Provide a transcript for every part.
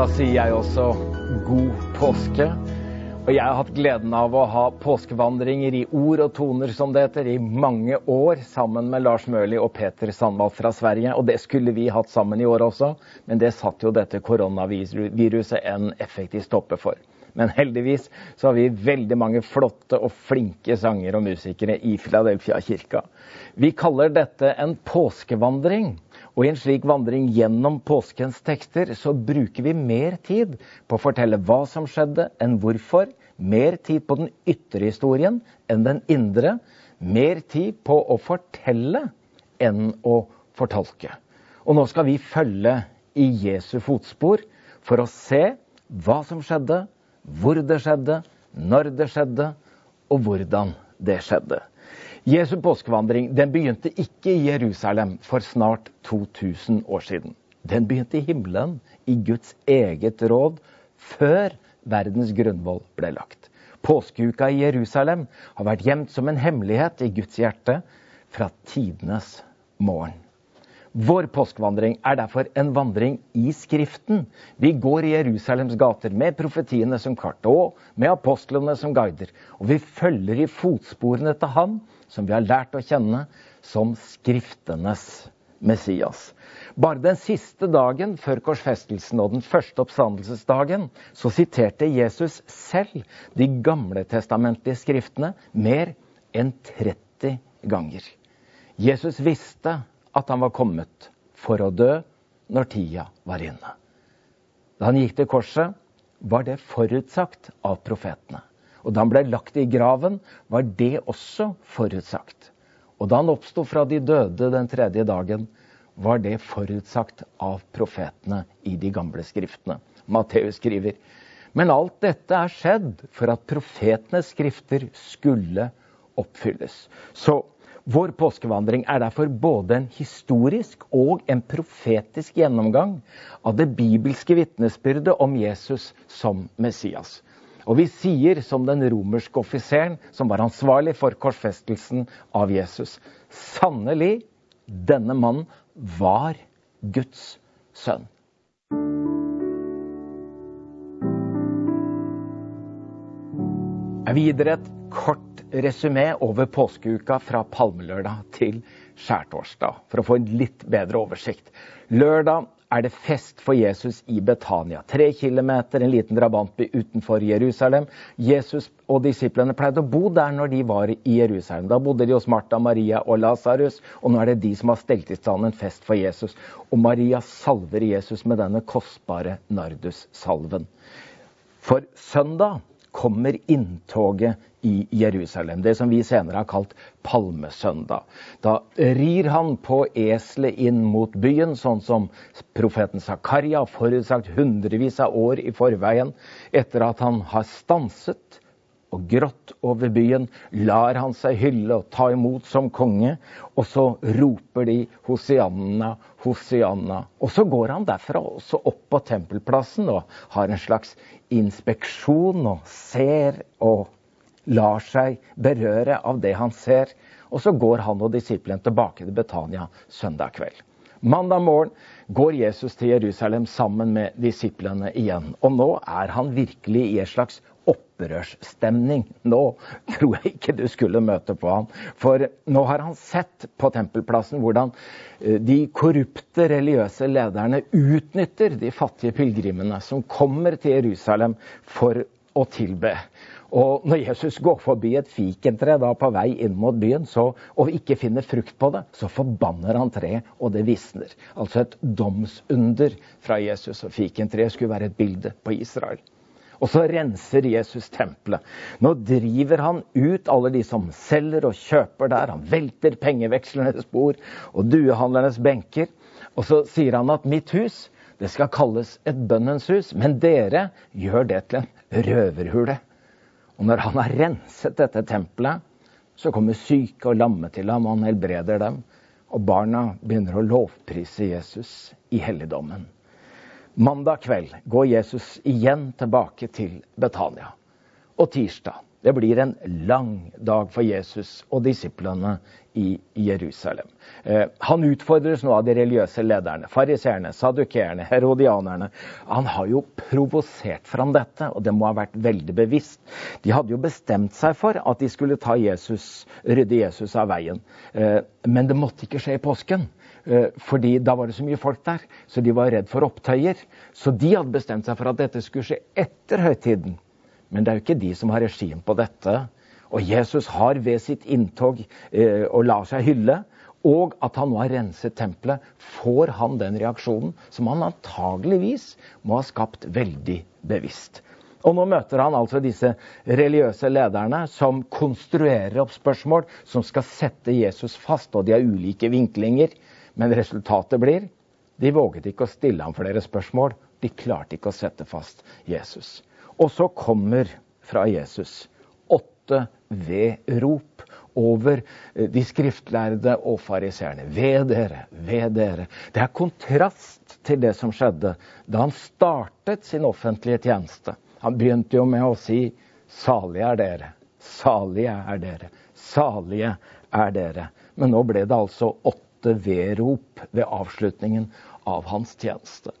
Da sier jeg også god påske. Og jeg har hatt gleden av å ha påskevandringer i ord og toner, som det heter, i mange år sammen med Lars Møhli og Peter Sandvald fra Sverige. Og det skulle vi hatt sammen i år også, men det satt jo dette koronaviruset en effektiv stopper for. Men heldigvis så har vi veldig mange flotte og flinke sanger og musikere i Philadelphia kirka. Vi kaller dette en påskevandring. Og i en slik vandring gjennom påskens tekster så bruker vi mer tid på å fortelle hva som skjedde, enn hvorfor. Mer tid på den ytre historien enn den indre. Mer tid på å fortelle enn å fortolke. Og nå skal vi følge i Jesu fotspor for å se hva som skjedde, hvor det skjedde, når det skjedde, og hvordan det skjedde. Jesu påskevandring den begynte ikke i Jerusalem for snart 2000 år siden. Den begynte i himmelen, i Guds eget råd, før verdens grunnvoll ble lagt. Påskeuka i Jerusalem har vært gjemt som en hemmelighet i Guds hjerte fra tidenes morgen. Vår påskevandring er derfor en vandring i Skriften. Vi går i Jerusalems gater med profetiene som kart og med apostlene som guider. Og vi følger i fotsporene til Han som vi har lært å kjenne som Skriftenes Messias. Bare den siste dagen før korsfestelsen og den første oppstandelsesdagen så siterte Jesus selv de gamle testamentlige skriftene mer enn 30 ganger. Jesus visste at han var kommet for å dø når tida var inne. Da han gikk til korset, var det forutsagt av profetene. Og da han ble lagt i graven, var det også forutsagt. Og da han oppsto fra de døde den tredje dagen, var det forutsagt av profetene i de gamle skriftene. Matteus skriver. Men alt dette er skjedd for at profetenes skrifter skulle oppfylles. Så vår påskevandring er derfor både en historisk og en profetisk gjennomgang av det bibelske vitnesbyrdet om Jesus som Messias. Og vi sier som den romerske offiseren som var ansvarlig for korsfestelsen av Jesus. Sannelig, denne mannen var Guds sønn. Jeg vil gi dere et kort resymé over påskeuka fra palmelørdag til skjærtorsdag, for å få en litt bedre oversikt. Lørdag er det fest for Jesus i Betania. Tre kilometer, en liten drabantby utenfor Jerusalem. Jesus og disiplene pleide å bo der når de var i Jerusalem. Da bodde de hos Martha, Maria og Lasarus, og nå er det de som har stelt i stand en fest for Jesus. Og Maria salver Jesus med denne kostbare nardussalven. For søndag kommer inntoget i Jerusalem. Det som vi senere har kalt palmesøndag. Da rir han på eselet inn mot byen, sånn som profeten Zakaria forutsagt hundrevis av år i forveien. Etter at han har stanset og grått over byen, lar han seg hylle og ta imot som konge. Og så roper de Hosianna, Hosianna. Og så går han derfra også opp på tempelplassen og har en slags inspeksjon og ser og lar seg berøre av det han ser. Og så går han og disiplene tilbake til Betania søndag kveld. Mandag morgen går Jesus til Jerusalem sammen med disiplene igjen. Og nå er han virkelig i en slags opprørsstemning. Nå tror jeg ikke du skulle møte på ham. For nå har han sett på tempelplassen hvordan eh, de korrupte religiøse lederne utnytter de fattige pilegrimene som kommer til Jerusalem for å tilbe. Og når Jesus går forbi et fikentre da på vei inn mot byen så, og ikke finner frukt på det, så forbanner han treet, og det visner. Altså et domsunder fra Jesus. Og fikentreet skulle være et bilde på Israel. Og så renser Jesus tempelet. Nå driver han ut alle de som selger og kjøper der. Han velter pengevekslernes bord og duehandlernes benker. Og så sier han at mitt hus det skal kalles et bønnens hus, men dere gjør det til en røverhule. Og når han har renset dette tempelet, så kommer syke og lamme til ham, og han helbreder dem. Og barna begynner å lovprise Jesus i helligdommen. Mandag kveld går Jesus igjen tilbake til Betania. Og tirsdag, Det blir en lang dag for Jesus og disiplene i Jerusalem. Eh, han utfordres nå av de religiøse lederne, fariseerne, sadukeerne, herodianerne. Han har jo provosert fram dette, og det må ha vært veldig bevisst. De hadde jo bestemt seg for at de skulle ta Jesus, rydde Jesus av veien. Eh, men det måtte ikke skje i påsken. Eh, fordi da var det så mye folk der, så de var redd for opptøyer. Så de hadde bestemt seg for at dette skulle skje etter høytiden. Men det er jo ikke de som har regien på dette. Og Jesus har ved sitt inntog eh, og lar seg hylle, og at han nå har renset tempelet, får han den reaksjonen som han antageligvis må ha skapt veldig bevisst. Og nå møter han altså disse religiøse lederne som konstruerer opp spørsmål som skal sette Jesus fast, og de har ulike vinklinger. Men resultatet blir de våget ikke å stille ham flere spørsmål. De klarte ikke å sette fast Jesus. Og så kommer fra Jesus åtte ved-rop over eh, de skriftlærde og fariseerne. Ved dere, ved dere. Det er kontrast til det som skjedde da han startet sin offentlige tjeneste. Han begynte jo med å si 'salige er dere', 'salige er dere', 'salige er dere'. Men nå ble det altså åtte ved-rop ved avslutningen av hans tjeneste.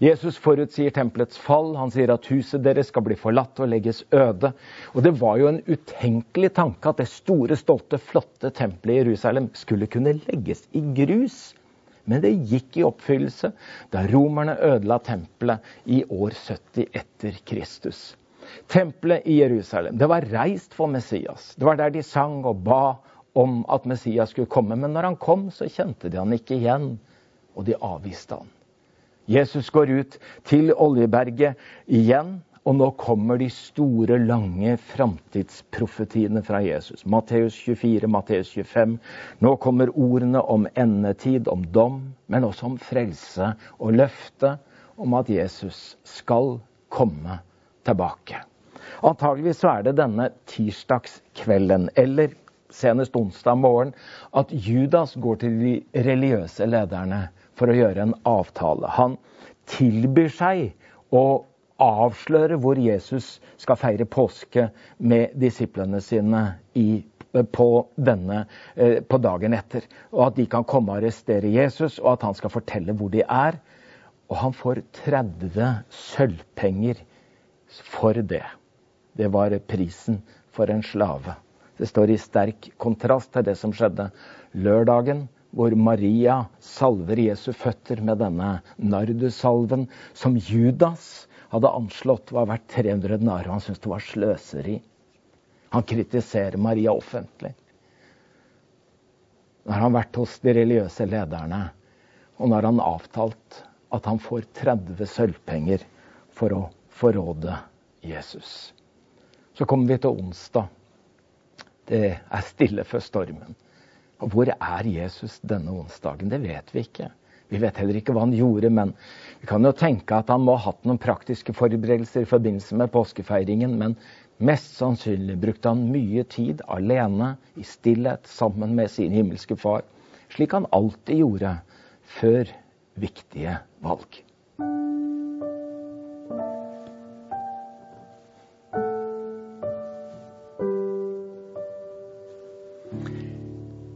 Jesus forutsier tempelets fall. Han sier at huset deres skal bli forlatt og legges øde. Og Det var jo en utenkelig tanke at det store, stolte, flotte tempelet i Jerusalem skulle kunne legges i grus. Men det gikk i oppfyllelse da romerne ødela tempelet i år 70 etter Kristus. Tempelet i Jerusalem det var reist for Messias. Det var der de sang og ba om at Messias skulle komme. Men når han kom, så kjente de han ikke igjen, og de avviste han. Jesus går ut til Oljeberget igjen, og nå kommer de store, lange framtidsprofetiene fra Jesus. Matteus 24, Matteus 25. Nå kommer ordene om endetid, om dom, men også om frelse og løfte om at Jesus skal komme tilbake. Antageligvis så er det denne tirsdagskvelden, eller senest onsdag morgen, at Judas går til de religiøse lederne for å gjøre en avtale. Han tilbyr seg å avsløre hvor Jesus skal feire påske med disiplene sine i, på, denne, eh, på dagen etter. Og at de kan komme og arrestere Jesus, og at han skal fortelle hvor de er. Og han får 30 sølvpenger for det. Det var prisen for en slave. Det står i sterk kontrast til det som skjedde lørdagen hvor Maria salver Jesu føtter med denne nardussalven, som Judas hadde anslått var verdt 300 denarer. Han syntes det var sløseri. Han kritiserer Maria offentlig. Nå har han vært hos de religiøse lederne, og nå har han avtalt at han får 30 sølvpenger for å forråde Jesus. Så kommer vi til onsdag. Det er stille før stormen. Og hvor er Jesus denne onsdagen? Det vet vi ikke. Vi vet heller ikke hva han gjorde, men vi kan jo tenke at han må ha hatt noen praktiske forberedelser i forbindelse med påskefeiringen. Men mest sannsynlig brukte han mye tid alene, i stillhet, sammen med sin himmelske far. Slik han alltid gjorde før viktige valg.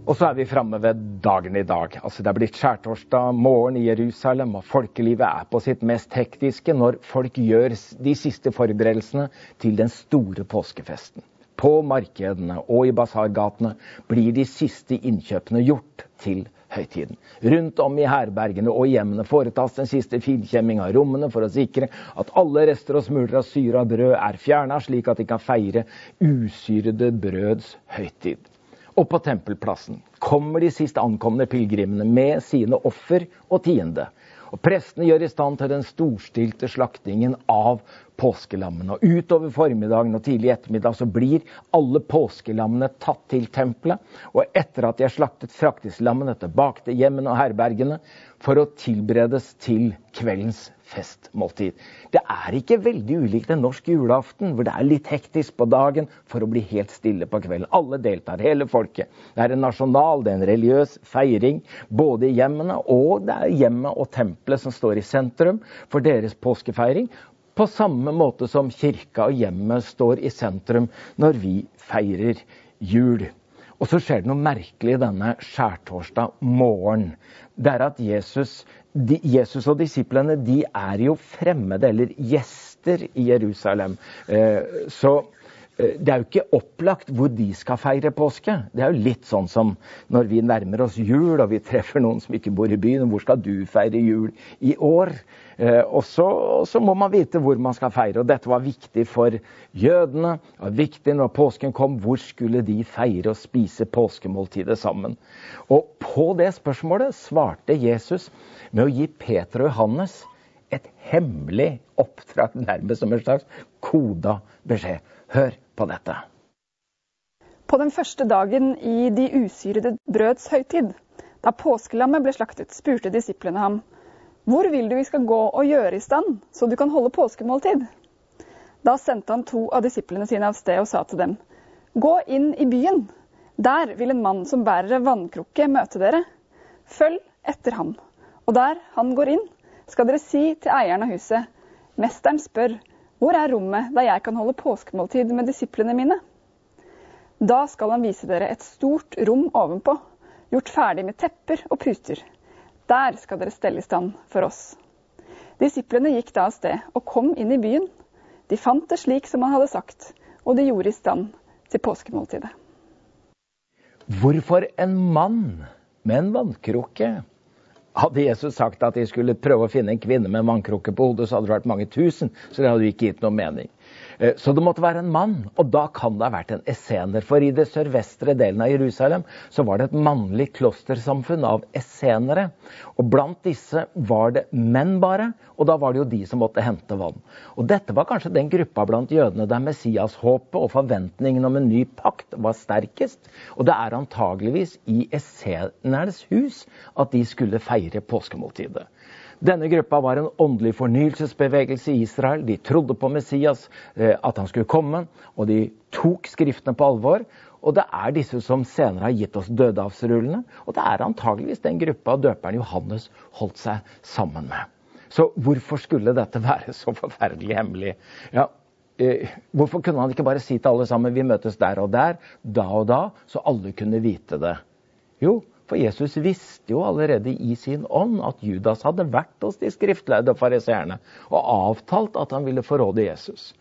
Og så er vi framme ved dagen i dag. Altså Det er blitt skjærtorsdag morgen i Jerusalem, og folkelivet er på sitt mest hektiske når folk gjør de siste forberedelsene til den store påskefesten. På markedene og i basargatene blir de siste innkjøpene gjort til høytiden. Rundt om i herbergene og hjemmene foretas den siste finkjemming av rommene for å sikre at alle rester og smuler av syre av brød er fjerna, slik at de kan feire usyrede brøds høytid. Og på tempelplassen kommer de sist ankomne pilegrimene med sine offer og tiende. Og Prestene gjør i stand til den storstilte slaktingen av påskelammene. Og Utover formiddagen og tidlig ettermiddag så blir alle påskelammene tatt til tempelet. Og etter at de er slaktet, fraktes lammene tilbake til hjemmene og herbergene for å tilberedes til kveldens festmåltid. Det er ikke veldig ulikt en norsk julaften, hvor det er litt hektisk på dagen for å bli helt stille på kvelden. Alle deltar, hele folket. Det er en nasjonal, det er en religiøs feiring både i hjemmene, og det er hjemmet og tempelet som står i sentrum for deres påskefeiring. På samme måte som kirka og hjemmet står i sentrum når vi feirer jul. Og så skjer det noe merkelig denne skjærtorsdag morgen. Det er at Jesus, de, Jesus og disiplene de er jo fremmede, eller gjester, i Jerusalem. Eh, så det er jo ikke opplagt hvor de skal feire påske. Det er jo litt sånn som når vi nærmer oss jul og vi treffer noen som ikke bor i byen. Hvor skal du feire jul i år? Eh, og så, så må man vite hvor man skal feire. Og dette var viktig for jødene. Det var viktig når påsken kom. Hvor skulle de feire og spise påskemåltidet sammen? Og på det spørsmålet svarte Jesus med å gi Peter og Johannes et hemmelig oppdrag, nærmest som en slags koda beskjed. Hør på dette. På den første dagen i de usyrede brøds høytid, da påskelammet ble slaktet, spurte disiplene ham, hvor vil du vi skal gå og gjøre i stand, så du kan holde påskemåltid? Da sendte han to av disiplene sine av sted og sa til dem, gå inn i byen. Der vil en mann som bærer en vannkrukke møte dere. Følg etter ham. Og der han går inn, skal dere si til eieren av huset, mesteren spør, hvor er rommet der jeg kan holde påskemåltid med disiplene mine? Da skal han vise dere et stort rom ovenpå, gjort ferdig med tepper og puter. Der skal dere stelle i stand for oss. Disiplene gikk da av sted og kom inn i byen. De fant det slik som han hadde sagt, og de gjorde i stand til påskemåltidet. Hvorfor en mann med en vannkrukke? Hadde Jesus sagt at de skulle prøve å finne en kvinne med en vannkrukke på hodet, så hadde det vært mange tusen. Så det hadde jo ikke gitt noen mening. Eh, så det måtte være en mann, og da kan det ha vært en essener. For i det sørvestre delen av Jerusalem så var det et mannlig klostersamfunn av essenere. Og blant disse var det menn bare, og da var det jo de som måtte hente vann. Og dette var kanskje den gruppa blant jødene der Messias-håpet og forventningen om en ny pakt var sterkest. Og det er antageligvis i essenernes hus at de skulle feire påskemåltidet. Denne gruppa var en åndelig fornyelsesbevegelse i Israel. De trodde på Messias, eh, at han skulle komme, og de tok Skriftene på alvor. Og det er disse som senere har gitt oss dødehavsrullene. Og det er antageligvis den gruppa døperen Johannes holdt seg sammen med. Så hvorfor skulle dette være så forferdelig hemmelig? Ja, eh, hvorfor kunne han ikke bare si til alle sammen vi møtes der og der, da og da, så alle kunne vite det? Jo, for Jesus visste jo allerede i sin ånd at Judas hadde vært hos de skriftlærde fariseerne og avtalt at han ville forråde Jesus.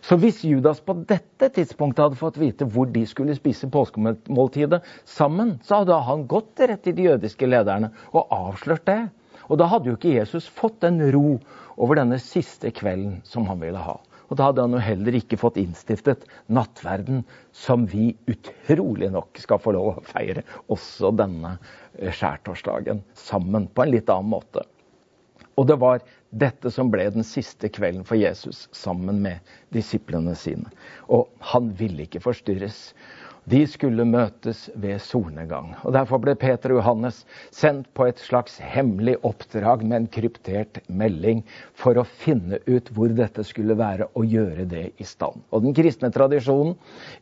Så hvis Judas på dette tidspunktet hadde fått vite hvor de skulle spise påskemåltidet sammen, så hadde han gått rett til de jødiske lederne og avslørt det. Og da hadde jo ikke Jesus fått den ro over denne siste kvelden som han ville ha. Og da hadde han jo heller ikke fått innstiftet nattverden, som vi utrolig nok skal få lov å feire også denne eh, skjærtorsdagen sammen på en litt annen måte. Og det var dette som ble den siste kvelden for Jesus sammen med disiplene sine. Og han ville ikke forstyrres. De skulle møtes ved solnedgang. Og Derfor ble Peter og Johannes sendt på et slags hemmelig oppdrag med en kryptert melding for å finne ut hvor dette skulle være, og gjøre det i stand. Og Den kristne tradisjonen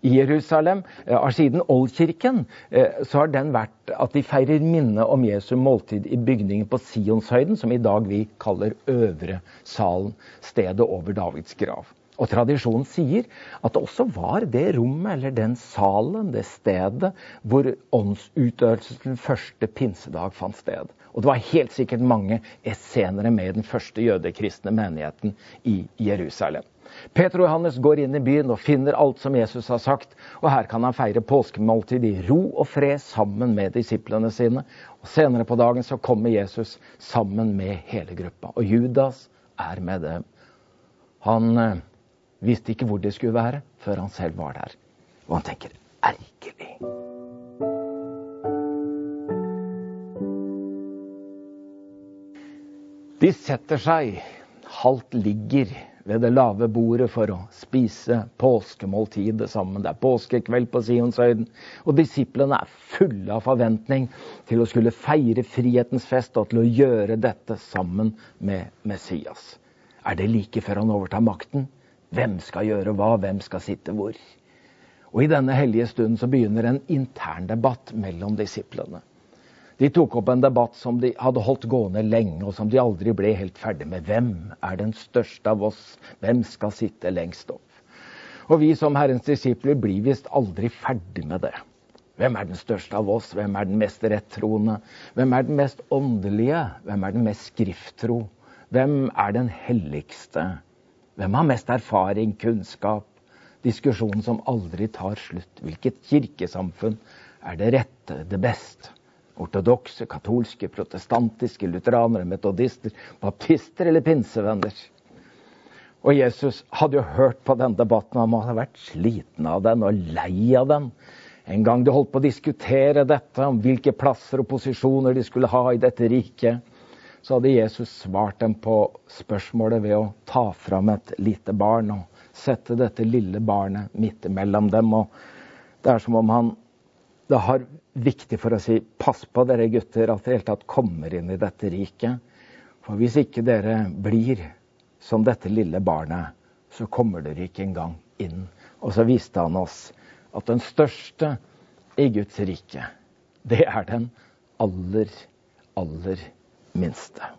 i Jerusalem eh, av siden oldkirken eh, så har den vært at de feirer minne om Jesu måltid i bygningen på Sionshøyden, som i dag vi kaller Øvre salen, stedet over Davids grav. Og tradisjonen sier at det også var det rommet, eller den salen, det stedet, hvor åndsutøvelsen første pinsedag fant sted. Og det var helt sikkert mange essenere med i den første jødekristne menigheten i Jerusalem. Peter og Johannes går inn i byen og finner alt som Jesus har sagt. Og her kan han feire påskemåltid i ro og fred sammen med disiplene sine. Og Senere på dagen så kommer Jesus sammen med hele gruppa. Og Judas er med dem. Han eh, Visste ikke hvor det skulle være før han selv var der. Og han tenker ergerlig. De setter seg, halvt ligger ved det lave bordet for å spise påskemåltidet sammen. Det er påskekveld på Sionshøyden, og disiplene er fulle av forventning til å skulle feire frihetens fest og til å gjøre dette sammen med Messias. Er det like før han overtar makten? Hvem skal gjøre hva? Hvem skal sitte hvor? Og I denne hellige stunden så begynner en intern debatt mellom disiplene. De tok opp en debatt som de hadde holdt gående lenge, og som de aldri ble helt ferdig med. Hvem er den største av oss? Hvem skal sitte lengst opp? Og vi som Herrens disipler blir visst aldri ferdig med det. Hvem er den største av oss? Hvem er den mest rettroende? Hvem er den mest åndelige? Hvem er den mest skrifttro? Hvem er den helligste? Hvem har mest erfaring, kunnskap? Diskusjonen som aldri tar slutt. Hvilket kirkesamfunn er det rette, det beste? Ortodokse, katolske, protestantiske, lutheranere, metodister, baptister eller pinsevenner. Og Jesus hadde jo hørt på den debatten, han hadde vært sliten av den og lei av den. En gang de holdt på å diskutere dette, om hvilke plasser og posisjoner de skulle ha i dette riket, så hadde Jesus svart dem på spørsmålet ved å ta fram et lite barn og sette dette lille barnet midt imellom dem. Og det er som om han det har viktig for å si pass på dere gutter at dere i hele tatt kommer inn i dette riket. For hvis ikke dere blir som dette lille barnet, så kommer dere ikke engang inn. Og så viste han oss at den største i Guds rike, det er den aller, aller minste.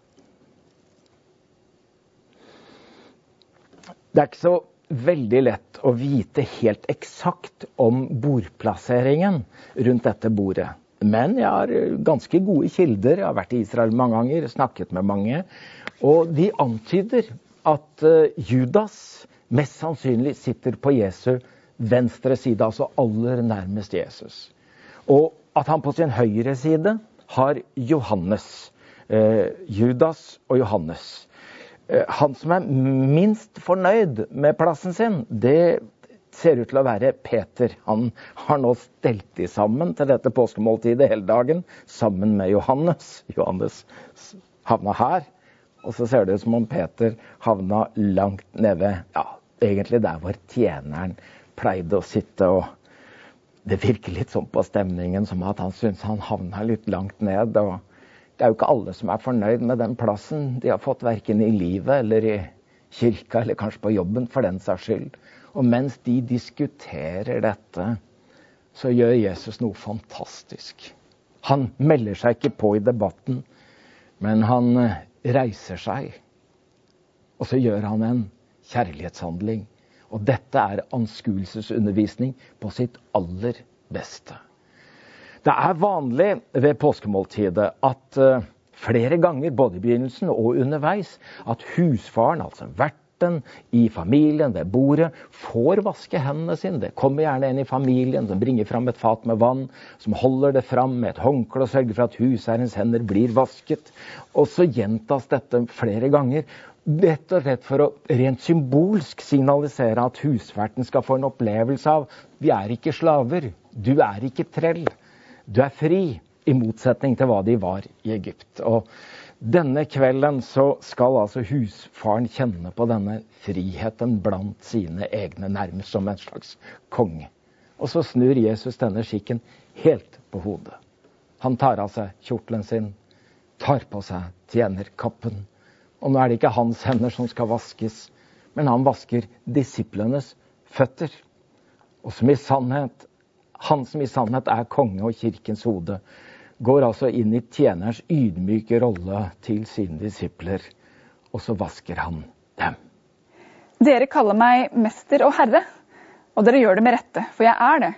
Det er ikke så veldig lett å vite helt eksakt om bordplasseringen rundt dette bordet. Men jeg har ganske gode kilder. Jeg har vært i Israel mange ganger, snakket med mange. Og de antyder at eh, Judas mest sannsynlig sitter på Jesu venstre side, altså aller nærmest Jesus. Og at han på sin høyre side har Johannes. Eh, Judas og Johannes. Eh, han som er minst fornøyd med plassen sin, det ser ut til å være Peter. Han har nå stelt de sammen til dette påskemåltidet hele dagen, sammen med Johannes. Johannes havna her. Og så ser det ut som om Peter havna langt nede, ja, egentlig der hvor tjeneren pleide å sitte. og Det virker litt sånn på stemningen som at han syns han havna litt langt ned. og det er jo ikke alle som er fornøyd med den plassen de har fått, verken i livet eller i kirka, eller kanskje på jobben, for den saks skyld. Og mens de diskuterer dette, så gjør Jesus noe fantastisk. Han melder seg ikke på i debatten, men han eh, reiser seg. Og så gjør han en kjærlighetshandling. Og dette er anskuelsesundervisning på sitt aller beste. Det er vanlig ved påskemåltidet at uh, flere ganger, både i begynnelsen og underveis, at husfaren, altså verten i familien ved bordet, får vaske hendene sine. Det kommer gjerne en i familien som bringer fram et fat med vann, som holder det fram med et håndkle og sørger for at husherrens hender blir vasket. Og så gjentas dette flere ganger. Rett og slett for å rent symbolsk signalisere at husverten skal få en opplevelse av vi er ikke slaver, du er ikke trell. Du er fri, i motsetning til hva de var i Egypt. Og denne kvelden så skal altså husfaren kjenne på denne friheten blant sine egne, nærmest som en slags konge. Og så snur Jesus denne skikken helt på hodet. Han tar av seg kjortelen sin, tar på seg tjenerkappen. Og nå er det ikke hans hender som skal vaskes, men han vasker disiplenes føtter. Og som i sannhet han som i sannhet er konge og kirkens hode, går altså inn i tjenerens ydmyke rolle til sine disipler, og så vasker han dem. Dere kaller meg mester og herre, og dere gjør det med rette, for jeg er det.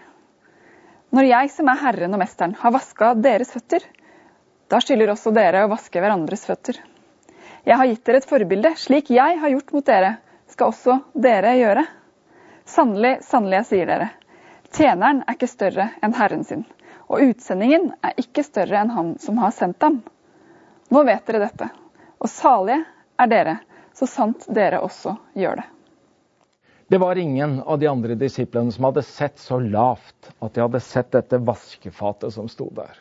Når jeg som er Herren og Mesteren, har vaska deres føtter, da skylder også dere å vaske hverandres føtter. Jeg har gitt dere et forbilde. Slik jeg har gjort mot dere, skal også dere gjøre. Sannelig, sannelig, jeg sier dere, Tjeneren er ikke større enn herren sin, og utsendingen er ikke større enn han som har sendt ham. Nå vet dere dette, og salige er dere, så sant dere også gjør det. Det var ingen av de andre disiplene som hadde sett så lavt at de hadde sett dette vaskefatet som sto der.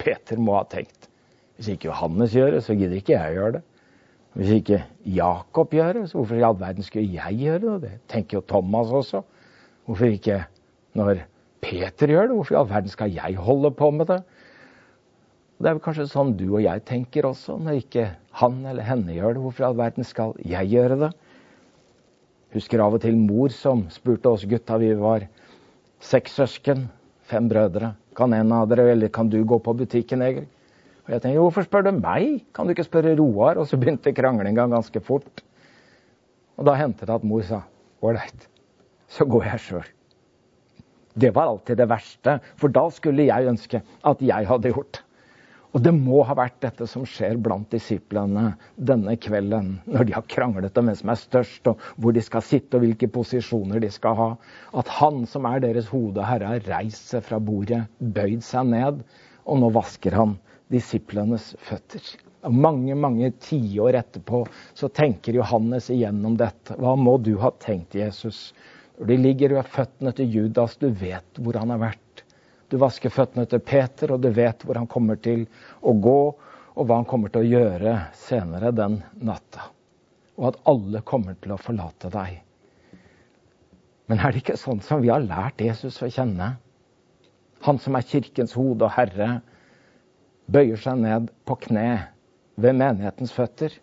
Peter må ha tenkt hvis ikke Johannes gjør det, så gidder ikke jeg gjøre det. Hvis ikke Jakob gjør det, så hvorfor i all verden skulle jeg gjøre det? Det tenker jo Thomas også. Hvorfor ikke når Peter gjør det, hvorfor i all verden skal jeg holde på med det? Det er vel kanskje sånn du og jeg tenker også, når ikke han eller henne gjør det. Hvorfor i all verden skal jeg gjøre det? Husker av og til mor som spurte oss gutta vi var seks søsken, fem brødre. Kan en av dere, eller kan du gå på butikken, Egil? Og jeg tenker, hvorfor spør du meg? Kan du ikke spørre Roar? Og så begynte kranglinga ganske fort. Og da hendte det at mor sa ålreit, så går jeg sjøl. Det var alltid det verste, for da skulle jeg ønske at jeg hadde gjort. Og det må ha vært dette som skjer blant disiplene denne kvelden, når de har kranglet om hvem som er størst, og hvor de skal sitte, og hvilke posisjoner de skal ha. At han som er deres hode, Herre, har reist seg fra bordet, bøyd seg ned, og nå vasker han disiplenes føtter. Mange mange tiår etterpå så tenker Johannes igjennom dette. Hva må du ha tenkt, Jesus? De ligger ved føttene til Judas, du vet hvor han har vært. Du vasker føttene til Peter, og du vet hvor han kommer til å gå, og hva han kommer til å gjøre senere den natta. Og at alle kommer til å forlate deg. Men er det ikke sånn som vi har lært Jesus å kjenne? Han som er kirkens hode og herre, bøyer seg ned på kne ved menighetens føtter.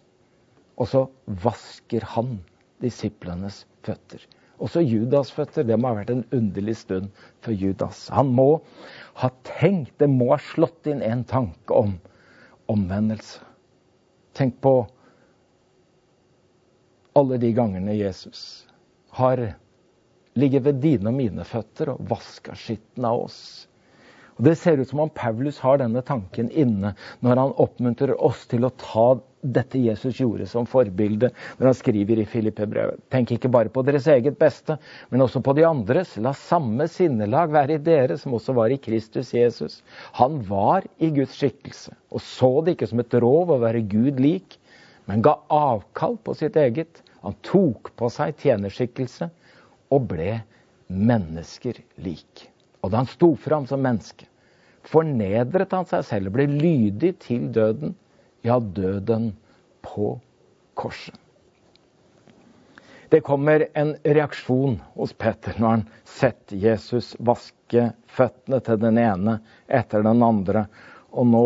Og så vasker han disiplenes føtter. Også Judas' føtter. Det må ha vært en underlig stund for Judas. Han må ha tenkt, det må ha slått inn en tanke om omvendelse. Tenk på alle de gangene Jesus har ligget ved dine og mine føtter og vaska skitten av oss. Og Det ser ut som om Paulus har denne tanken inne når han oppmuntrer oss til å ta dette Jesus gjorde som forbilde når han skriver i Filippe-brevet. Tenk ikke bare på deres eget beste, men også på de andres. La samme sinnelag være i dere som også var i Kristus Jesus. Han var i Guds skikkelse og så det ikke som et rov å være Gud lik, men ga avkall på sitt eget. Han tok på seg tjenerskikkelse og ble mennesker lik. Og da han sto fram som menneske, fornedret han seg selv og ble lydig til døden. Ja, døden på korset. Det kommer en reaksjon hos Peter når han sett Jesus vaske føttene til den ene etter den andre. Og nå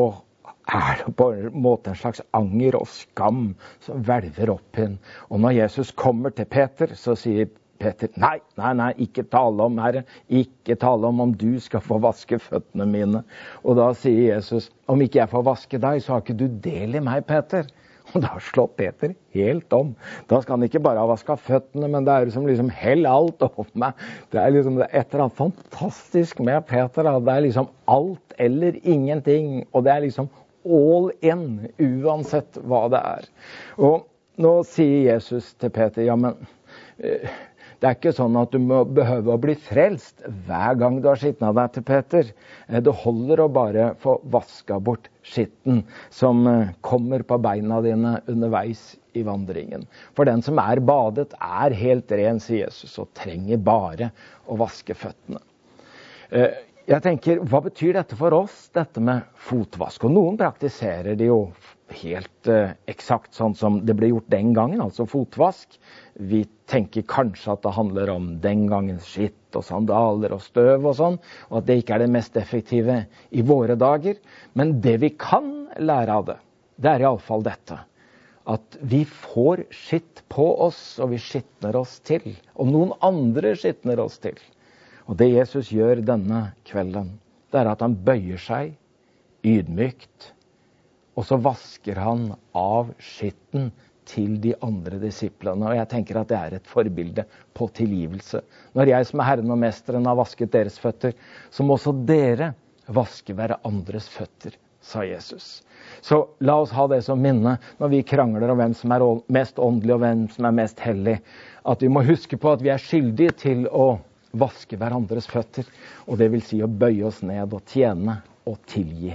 er det på en måte en slags anger og skam som hvelver opp inn. Og når Jesus kommer til Peter, så sier Peter, nei, nei, nei, ikke tale om, Herre. Ikke tale om om du skal få vaske føttene mine. Og da sier Jesus, om ikke jeg får vaske deg, så har ikke du del i meg, Peter. Og da slår Peter helt om. Da skal han ikke bare ha vaska føttene, men det er som liksom hell alt over meg. Det er liksom et eller annet fantastisk med Peter. Da. Det er liksom alt eller ingenting. Og det er liksom all in, uansett hva det er. Og nå sier Jesus til Peter, ja, men eh, det er ikke sånn at du må behøve å bli frelst hver gang du har skitna deg til Peter. Eh, det holder å bare få vaska bort skitten som eh, kommer på beina dine underveis i vandringen. For den som er badet, er helt ren, sier Jesus, og trenger bare å vaske føttene. Eh, jeg tenker, Hva betyr dette for oss, dette med fotvask? Og Noen praktiserer det jo helt eksakt sånn som det ble gjort den gangen, altså fotvask. Vi tenker kanskje at det handler om den gangens skitt og sandaler og støv og sånn, og at det ikke er det mest effektive i våre dager. Men det vi kan lære av det, det er iallfall dette. At vi får skitt på oss, og vi skitner oss til. Og noen andre skitner oss til. Og det Jesus gjør denne kvelden, det er at han bøyer seg ydmykt og så vasker han av skitten til de andre disiplene. Og jeg tenker at det er et forbilde på tilgivelse. Når jeg som er Herren og Mesteren har vasket deres føtter, så må også dere vaske hverandres føtter, sa Jesus. Så la oss ha det som minne når vi krangler om hvem som er mest åndelig og hvem som er mest hellig. At vi må huske på at vi er skyldige til å vaske hverandres føtter. Og det vil si å bøye oss ned og tjene og tilgi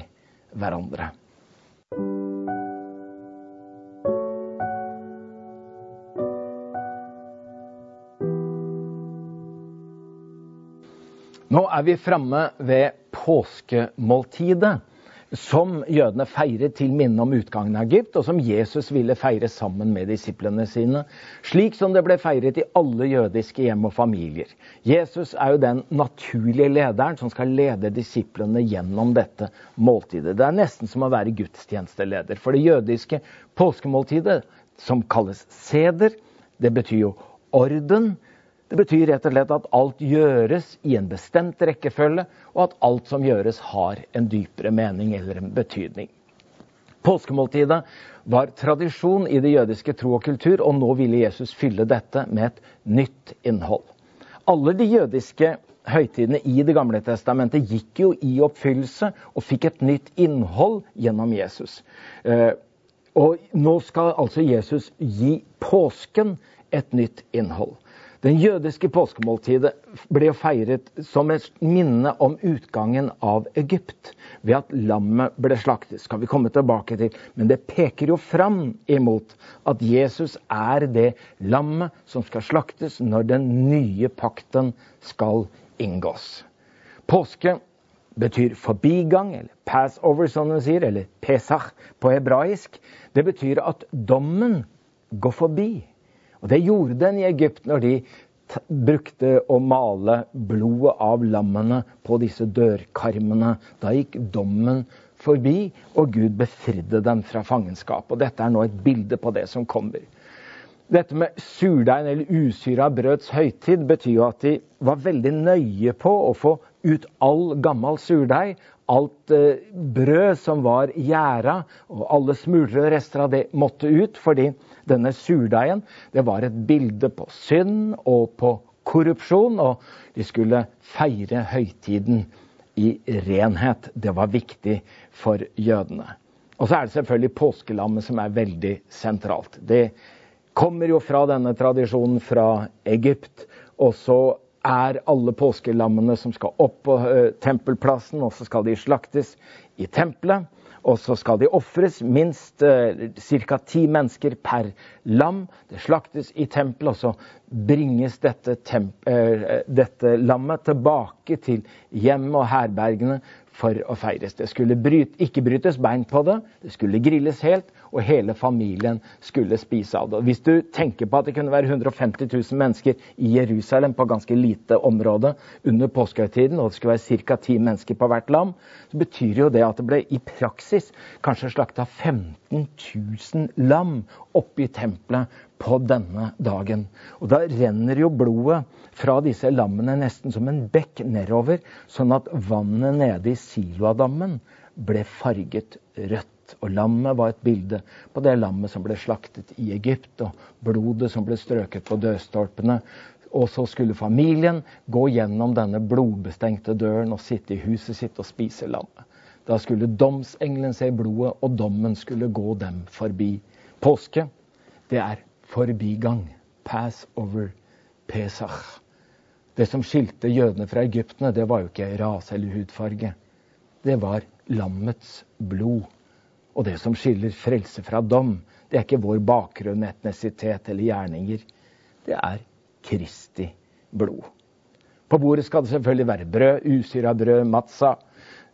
hverandre. Nå er vi framme ved påskemåltidet, som jødene feiret til minne om utgangen av Egypt, og som Jesus ville feire sammen med disiplene sine, slik som det ble feiret i alle jødiske hjem og familier. Jesus er jo den naturlige lederen som skal lede disiplene gjennom dette måltidet. Det er nesten som å være gudstjenesteleder. For det jødiske påskemåltidet, som kalles seder, det betyr jo orden. Det betyr rett og slett at alt gjøres i en bestemt rekkefølge, og at alt som gjøres har en dypere mening eller en betydning. Påskemåltidet var tradisjon i det jødiske tro og kultur, og nå ville Jesus fylle dette med et nytt innhold. Alle de jødiske høytidene i Det gamle testamentet gikk jo i oppfyllelse og fikk et nytt innhold gjennom Jesus. Eh, og nå skal altså Jesus gi påsken et nytt innhold. Den jødiske påskemåltidet ble feiret som et minne om utgangen av Egypt ved at lammet ble slaktet. skal vi komme tilbake til. Men det peker jo fram imot at Jesus er det lammet som skal slaktes når den nye pakten skal inngås. Påske betyr forbigang, eller passover, som de sier, eller pesach på hebraisk. Det betyr at dommen går forbi. Og Det gjorde den i Egypt når de brukte å male blodet av lammene på disse dørkarmene. Da gikk dommen forbi, og Gud befridde dem fra fangenskap. Og Dette er nå et bilde på det som kommer. Dette med surdeigen eller usyra brøds høytid betyr jo at de var veldig nøye på å få ut all gammel surdeig, alt eh, brød som var gjæra, og alle smuler og rester av det måtte ut. fordi denne surdeigen det var et bilde på synd og på korrupsjon, og de skulle feire høytiden i renhet. Det var viktig for jødene. Og så er det selvfølgelig påskelammet som er veldig sentralt. Det kommer jo fra denne tradisjonen fra Egypt. Og så er alle påskelammene som skal opp på uh, tempelplassen, og så skal de slaktes i tempelet. Og så skal de ofres minst eh, ca. ti mennesker per lam. Det slaktes i tempelet, og så bringes dette, eh, dette lammet tilbake til hjemmet og herbergene for å feires. Det skulle bryt, ikke brytes bein på det, det skulle grilles helt, og hele familien skulle spise av det. Hvis du tenker på at det kunne være 150 000 mennesker i Jerusalem på ganske lite område under påskehøytiden, og det skulle være ca. 10 mennesker på hvert lam, så betyr jo det at det ble i praksis kanskje slakta 15 000 lam oppe i tempelet på denne dagen. Og da renner jo blodet fra disse lammene nesten som en bekk nedover, sånn at vannet nede i Siloadammen ble farget rødt. Og lammet var et bilde på det lammet som ble slaktet i Egypt, og blodet som ble strøket på dødstolpene. Og så skulle familien gå gjennom denne blodbestengte døren og sitte i huset sitt og spise lammet. Da skulle domsengelen se blodet, og dommen skulle gå dem forbi. Påske, det er forbigang. Pass over Pesach. Det som skilte jødene fra egyptene, det var jo ikke rase eller hudfarge. Det var lammets blod. Og det som skiller frelse fra dom, det er ikke vår bakgrunn, etnisitet eller gjerninger. Det er Kristi blod. På bordet skal det selvfølgelig være brød, usyra brød, matza.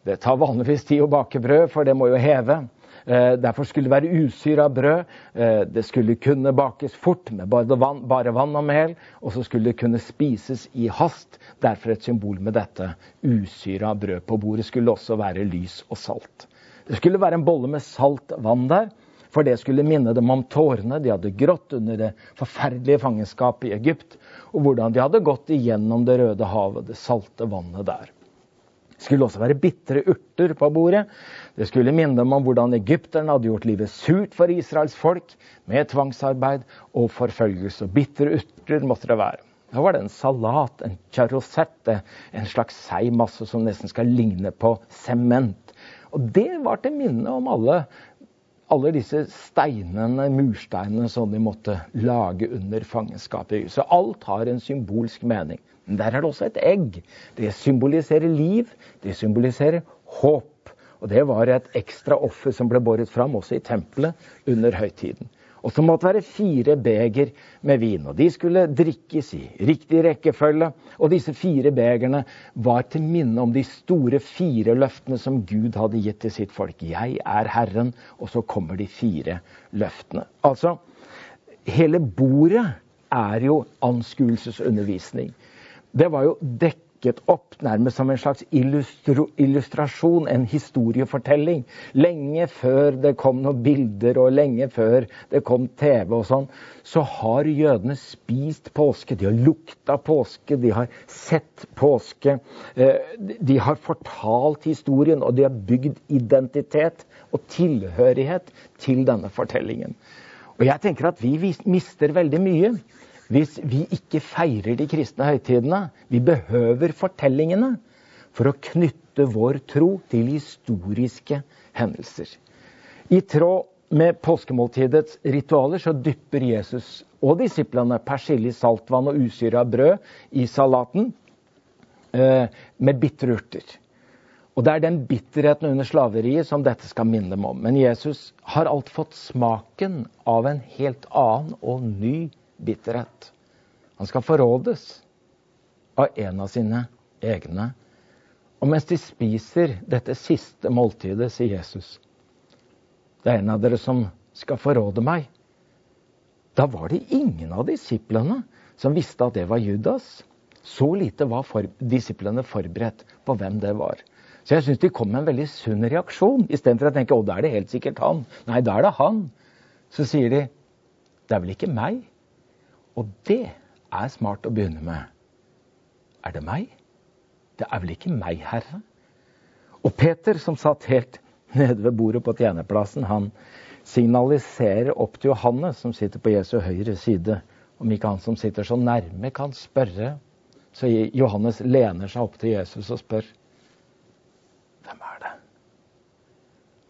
Det tar vanligvis tid å bake brød, for det må jo heve. Eh, derfor skulle det være usyra brød. Eh, det skulle kunne bakes fort med bare vann, bare vann og mel. Og så skulle det kunne spises i hast. Derfor et symbol med dette usyra brød. På bordet skulle også være lys og salt. Det skulle være en bolle med salt vann der. For det skulle minne dem om tårene de hadde grått under det forferdelige fangenskapet i Egypt, og hvordan de hadde gått igjennom Det røde havet, det salte vannet der. Det skulle også være bitre urter på bordet. Det skulle minne dem om hvordan egypterne hadde gjort livet surt for Israels folk med tvangsarbeid og forfølgelse. Bitre urter måtte det være. Da var det en salat, en charosette, en slags seigmasse som nesten skal ligne på sement. Og det var til minne om alle, alle disse steinene, mursteinene som de måtte lage under fangenskapet. Så alt har en symbolsk mening. Men der er det også et egg. Det symboliserer liv, det symboliserer håp. Og Det var et ekstra offer som ble båret fram også i tempelet under høytiden. Og så måtte det være fire beger med vin. og De skulle drikkes i riktig rekkefølge. Og disse fire begerne var til minne om de store fire løftene som Gud hadde gitt til sitt folk. Jeg er Herren. Og så kommer de fire løftene. Altså, hele bordet er jo anskuelsesundervisning det var jo dukket opp nærmest som en slags illustrasjon, en historiefortelling. Lenge før det kom noen bilder, og lenge før det kom TV og sånn, så har jødene spist påske. De har lukta påske, de har sett påske. Eh, de har fortalt historien, og de har bygd identitet og tilhørighet til denne fortellingen. Og jeg tenker at vi mister veldig mye hvis vi ikke feirer de kristne høytidene. Vi behøver fortellingene for å knytte vår tro til historiske hendelser. I tråd med påskemåltidets ritualer så dypper Jesus og disiplene persille i saltvann og usyra brød i salaten eh, med bitre urter. Og Det er den bitterheten under slaveriet som dette skal minne dem om. Men Jesus har alt fått smaken av en helt annen og ny bitterhet. Han skal forrådes av en av sine egne. Og mens de spiser dette siste måltidet, sier Jesus Det er en av dere som skal forråde meg. Da var det ingen av disiplene som visste at det var Judas. Så lite var for, disiplene forberedt på hvem det var. Så jeg syns de kom med en veldig sunn reaksjon. Istedenfor å tenke å, da er det helt sikkert han. Nei, da er det han. Så sier de det er vel ikke meg? Og det er smart å begynne med. Er det meg? Det er vel ikke meg, Herre? Og Peter, som satt helt nede ved bordet på tjenerplassen, han signaliserer opp til Johannes, som sitter på Jesu høyre side, om ikke han som sitter så nærme, kan spørre. Så Johannes lener seg opp til Jesus og spør 'Hvem er det?'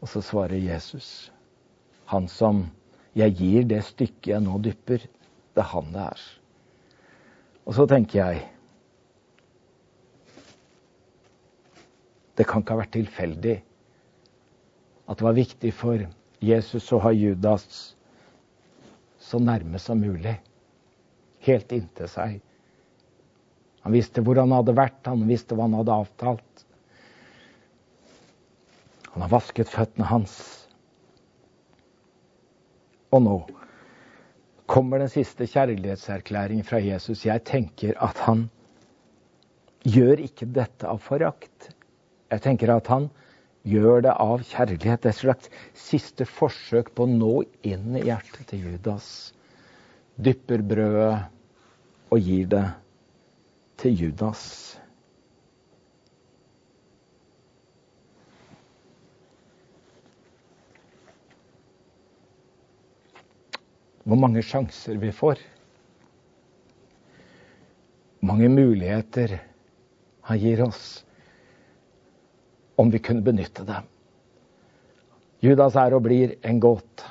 Og så svarer Jesus, han som jeg gir det stykket jeg nå dypper, det er han det er. Og så tenker jeg Det kan ikke ha vært tilfeldig at det var viktig for Jesus å ha Judas så nærme som mulig. Helt inntil seg. Han visste hvor han hadde vært, han visste hva han hadde avtalt. Han har vasket føttene hans. Og nå kommer den siste kjærlighetserklæringen fra Jesus. Jeg tenker at han gjør ikke dette av forakt. Jeg tenker at han gjør det av kjærlighet. Et slags siste forsøk på å nå inn i hjertet til Judas. Dypper brødet og gir det til Judas. Hvor mange sjanser vi får. Mange muligheter han gir oss, om vi kunne benytte dem. Judas er og blir en gåt.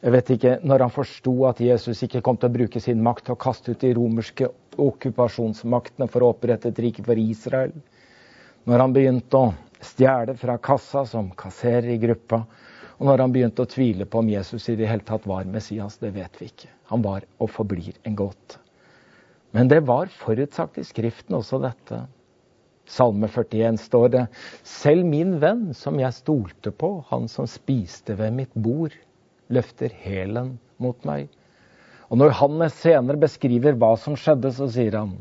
Jeg vet ikke, Når han forsto at Jesus ikke kom til å bruke sin makt til å kaste ut de romerske okkupasjonsmaktene for å opprette et rike for Israel, når han begynte å stjele fra kassa som kasserer i gruppa, og når han begynte å tvile på om Jesus i det hele tatt var Messias, det vet vi ikke. Han var og forblir en gåte. Men det var forutsagt i Skriften også dette. Salme 41 står det Selv min venn som jeg stolte på, han som spiste ved mitt bord, løfter hælen mot meg. Og når han senere beskriver hva som skjedde, så sier han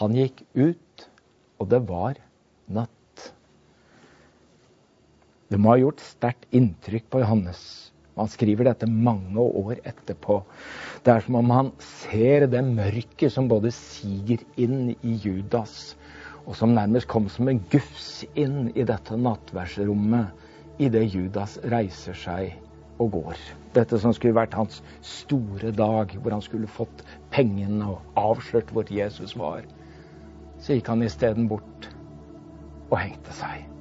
Han gikk ut, og det var natt. Det må ha gjort sterkt inntrykk på Johannes. Han skriver dette mange år etterpå. Det er som om han ser det mørket som både siger inn i Judas, og som nærmest kom som en gufs inn i dette nattverdsrommet idet Judas reiser seg og går. Dette som skulle vært hans store dag, hvor han skulle fått pengene og avslørt hvor Jesus var. Så gikk han isteden bort og hengte seg.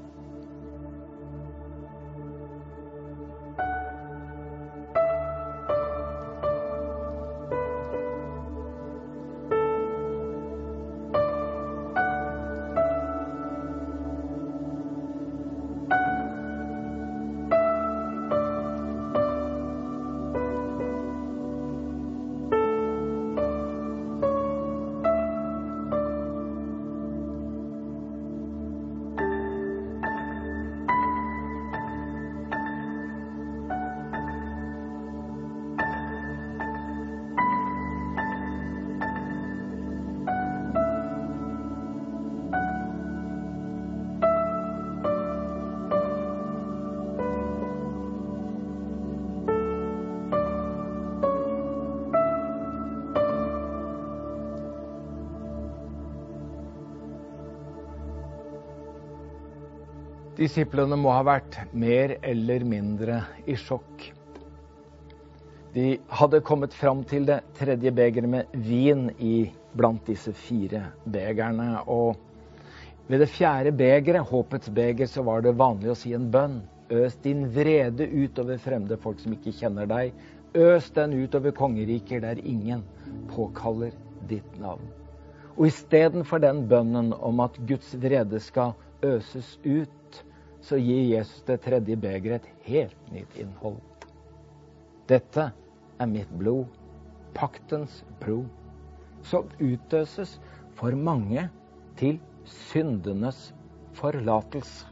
Disiplene må ha vært mer eller mindre i sjokk. De hadde kommet fram til det tredje begeret med vin i blant disse fire begerne. Og ved det fjerde begeret, håpets beger, så var det vanlig å si en bønn. Øs din vrede utover fremmede folk som ikke kjenner deg. Øs den utover kongeriker der ingen påkaller ditt navn. Og istedenfor den bønnen om at Guds vrede skal øses ut, så gir Jesus det tredje begeret et helt nytt innhold. Dette er mitt blod, paktens blod, som utøses for mange til syndenes forlatelse.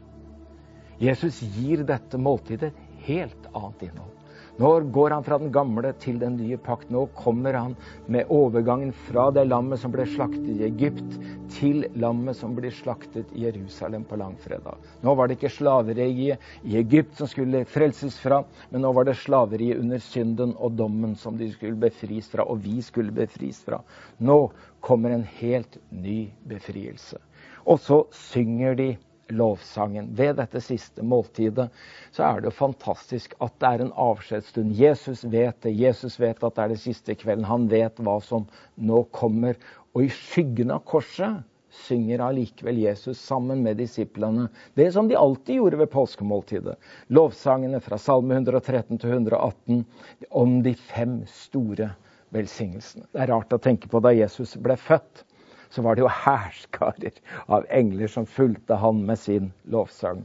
Jesus gir dette måltidet et helt annet innhold. Nå går han fra den gamle til den nye pakt. Nå kommer han med overgangen fra det lammet som ble slaktet i Egypt, til lammet som blir slaktet i Jerusalem på langfredag. Nå var det ikke slaveriet i Egypt som skulle frelses fra, men nå var det slaveriet under synden og dommen som de skulle befris fra, og vi skulle befris fra. Nå kommer en helt ny befrielse. Og så synger de lovsangen. Ved dette siste måltidet så er det jo fantastisk at det er en avskjedsstund. Jesus vet det. Jesus vet at det er det siste kvelden. Han vet hva som nå kommer. Og i skyggen av korset synger allikevel Jesus sammen med disiplene det som de alltid gjorde ved påskemåltidet. Lovsangene fra Salme 113 til 118 om de fem store velsignelsene. Det er rart å tenke på da Jesus ble født så var det jo hærskarer av engler som fulgte han med sin lovsang.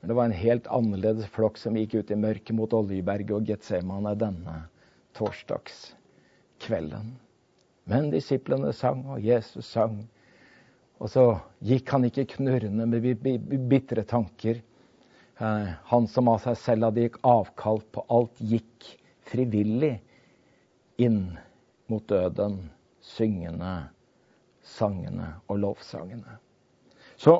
Men det var en helt annerledes flokk som gikk ut i mørket mot Oljeberget og Getsemane denne torsdagskvelden. Men disiplene sang, og Jesus sang. Og så gikk han ikke knurrende med bitre tanker. Eh, han som av seg selv hadde gikk avkall på alt, gikk frivillig inn mot døden, syngende sangene og lovsangene. Så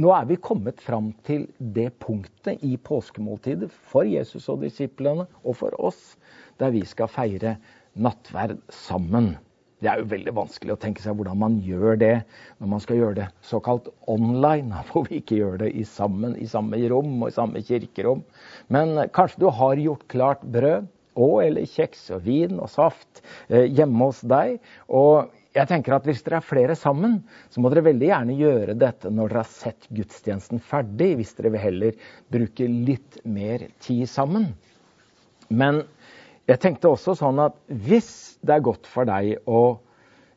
nå er vi kommet fram til det punktet i påskemåltidet for Jesus og disiplene og for oss, der vi skal feire nattverd sammen. Det er jo veldig vanskelig å tenke seg hvordan man gjør det når man skal gjøre det såkalt online, hvor vi ikke gjør det i sammen i samme rom og i samme kirkerom. Men kanskje du har gjort klart brød og eller kjeks og vin og saft eh, hjemme hos deg. Og jeg tenker at Hvis dere er flere sammen, så må dere veldig gjerne gjøre dette når dere har sett gudstjenesten ferdig, hvis dere vil heller bruke litt mer tid sammen. Men jeg tenkte også sånn at hvis det er godt for deg å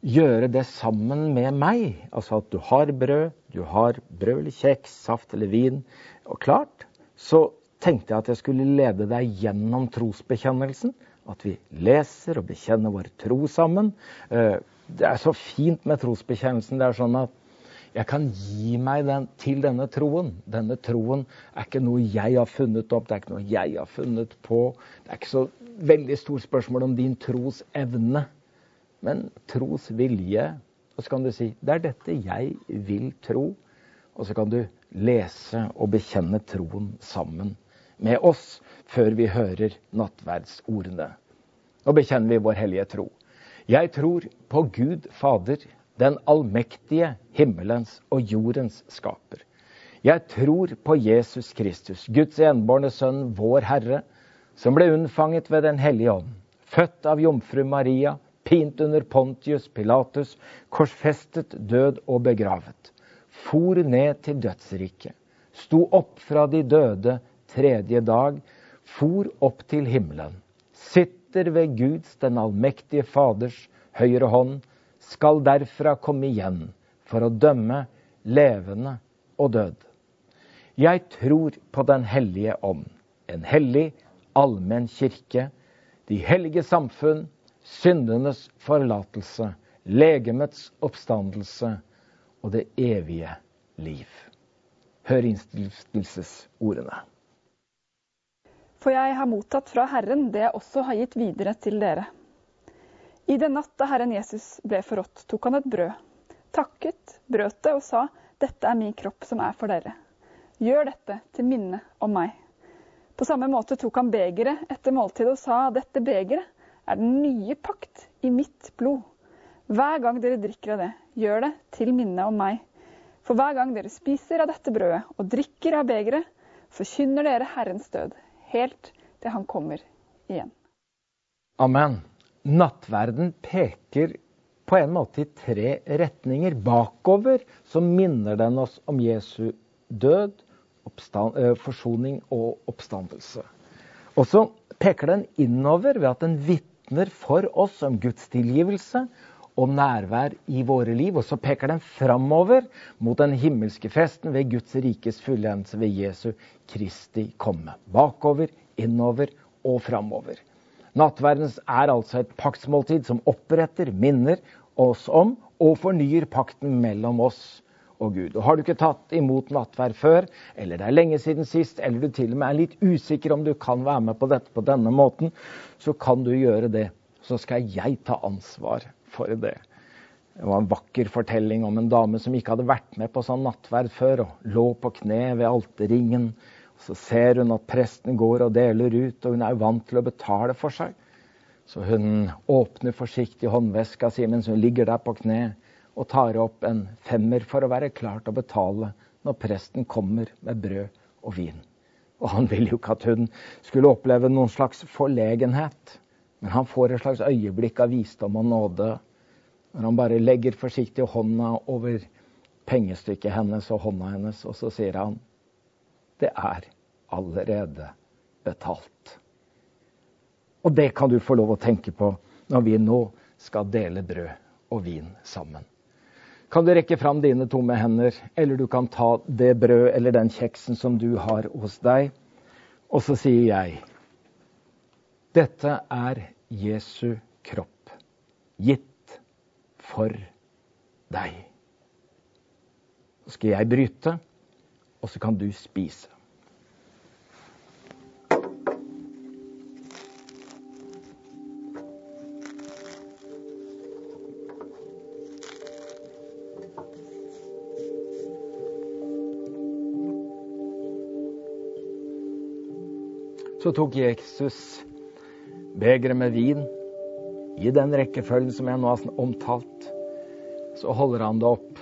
gjøre det sammen med meg, altså at du har brød, du har brød eller kjeks, saft eller vin, og klart, så tenkte jeg at jeg skulle lede deg gjennom trosbekjennelsen. At vi leser og bekjenner vår tro sammen. Eh, det er så fint med trosbekjennelsen. Det er sånn at jeg kan gi meg den, til denne troen. Denne troen er ikke noe jeg har funnet opp, det er ikke noe jeg har funnet på. Det er ikke så veldig stort spørsmål om din tros evne, men tros vilje. Og så kan du si det er dette jeg vil tro. Og så kan du lese og bekjenne troen sammen med oss før vi hører nattverdsordene. Nå bekjenner vi vår hellige tro. Jeg tror på Gud Fader, den allmektige himmelens og jordens skaper. Jeg tror på Jesus Kristus, Guds enbårne sønn, vår Herre, som ble unnfanget ved Den hellige ånd, født av jomfru Maria, pint under Pontius Pilatus, korsfestet, død og begravet. For ned til dødsriket, sto opp fra de døde tredje dag, for opp til himmelen. Sitter ved Guds, den allmektige Faders, høyre hånd, skal derfra komme igjen for å dømme levende og død. Jeg tror på Den hellige ånd, en hellig, allmenn kirke, de hellige samfunn, syndenes forlatelse, legemets oppstandelse og det evige liv. Hør innstillelsesordene. For jeg har mottatt fra Herren det jeg også har gitt videre til dere. I den natt da Herren Jesus ble forrådt, tok han et brød, takket, brøt det og sa, dette er min kropp som er for dere. Gjør dette til minne om meg. På samme måte tok han begeret etter måltidet og sa, dette begeret er den nye pakt i mitt blod. Hver gang dere drikker av det, gjør det til minne om meg. For hver gang dere spiser av dette brødet og drikker av begeret, forkynner dere Herrens død, helt til Han kommer igjen. Amen. Nattverden peker på en måte i tre retninger. Bakover så minner den oss om Jesu død, eh, forsoning og oppstandelse. Og så peker den innover ved at den vitner for oss om Guds tilgivelse og nærvær i våre liv. Og så peker den framover mot den himmelske festen ved Guds rikes fullendelse ved Jesu Kristi komme. Bakover, innover og framover. Nattverdens er altså et paktsmåltid som oppretter, minner oss om og fornyer pakten mellom oss og Gud. Og Har du ikke tatt imot nattverd før, eller det er lenge siden sist, eller du til og med er litt usikker om du kan være med på dette på denne måten, så kan du gjøre det. Så skal jeg ta ansvar for det. Det var en vakker fortelling om en dame som ikke hadde vært med på sånn nattverd før, og lå på kne ved alterringen. Så ser hun at presten går og deler ut, og hun er vant til å betale for seg. Så hun åpner forsiktig håndveska si mens hun ligger der på kne, og tar opp en femmer for å være klar til å betale når presten kommer med brød og vin. Og han ville jo ikke at hun skulle oppleve noen slags forlegenhet. Men han får et slags øyeblikk av visdom og nåde når han bare legger forsiktig hånda over pengestykket hennes og hånda hennes, og så sier han det er allerede betalt. Og det kan du få lov å tenke på når vi nå skal dele brød og vin sammen. Kan du rekke fram dine tomme hender, eller du kan ta det brød eller den kjeksen som du har hos deg, og så sier jeg dette er Jesu kropp, gitt for deg. Så skal jeg bryte, og så kan du spise. Så tok Jesus begeret med vin i den rekkefølgen som jeg nå har omtalt. Så holder han det opp